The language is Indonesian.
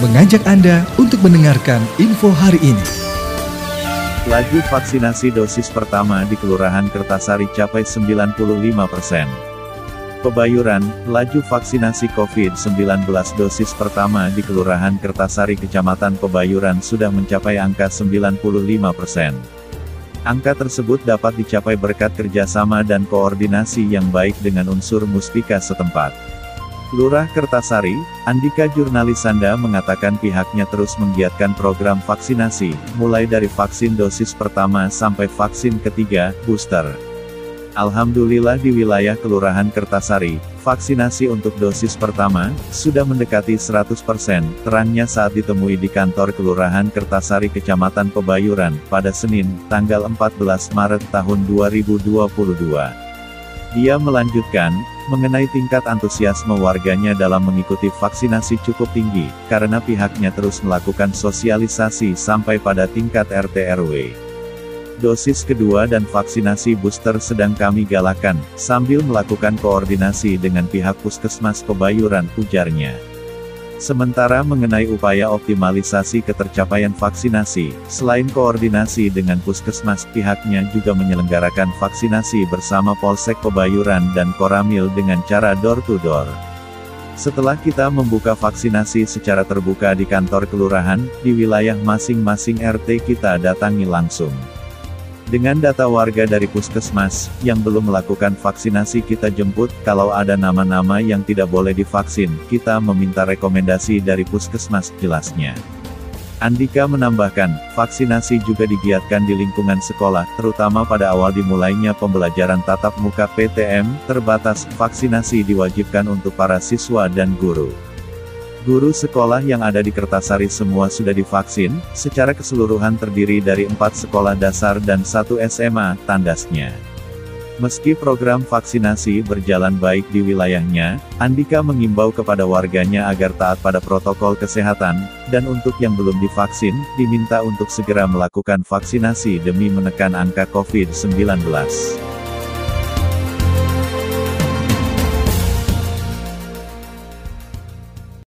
mengajak Anda untuk mendengarkan info hari ini. Laju vaksinasi dosis pertama di Kelurahan Kertasari capai 95 persen. Pebayuran, laju vaksinasi COVID-19 dosis pertama di Kelurahan Kertasari Kecamatan Pebayuran sudah mencapai angka 95 persen. Angka tersebut dapat dicapai berkat kerjasama dan koordinasi yang baik dengan unsur muspika setempat. Lurah Kertasari, Andika Jurnalisanda mengatakan pihaknya terus menggiatkan program vaksinasi, mulai dari vaksin dosis pertama sampai vaksin ketiga, booster. Alhamdulillah di wilayah Kelurahan Kertasari, vaksinasi untuk dosis pertama, sudah mendekati 100%, terangnya saat ditemui di kantor Kelurahan Kertasari Kecamatan Pebayuran, pada Senin, tanggal 14 Maret tahun 2022. Dia melanjutkan, mengenai tingkat antusiasme warganya dalam mengikuti vaksinasi cukup tinggi, karena pihaknya terus melakukan sosialisasi sampai pada tingkat RT RW. Dosis kedua dan vaksinasi booster sedang kami galakan, sambil melakukan koordinasi dengan pihak puskesmas Pebayuran, ujarnya. Sementara mengenai upaya optimalisasi ketercapaian vaksinasi, selain koordinasi dengan puskesmas, pihaknya juga menyelenggarakan vaksinasi bersama Polsek Pebayuran dan Koramil dengan cara door-to-door. Setelah kita membuka vaksinasi secara terbuka di kantor kelurahan, di wilayah masing-masing RT kita datangi langsung. Dengan data warga dari puskesmas, yang belum melakukan vaksinasi kita jemput, kalau ada nama-nama yang tidak boleh divaksin, kita meminta rekomendasi dari puskesmas, jelasnya. Andika menambahkan, vaksinasi juga digiatkan di lingkungan sekolah, terutama pada awal dimulainya pembelajaran tatap muka PTM, terbatas, vaksinasi diwajibkan untuk para siswa dan guru. Guru sekolah yang ada di Kertasari semua sudah divaksin, secara keseluruhan terdiri dari empat sekolah dasar dan satu SMA, tandasnya. Meski program vaksinasi berjalan baik di wilayahnya, Andika mengimbau kepada warganya agar taat pada protokol kesehatan, dan untuk yang belum divaksin, diminta untuk segera melakukan vaksinasi demi menekan angka COVID-19.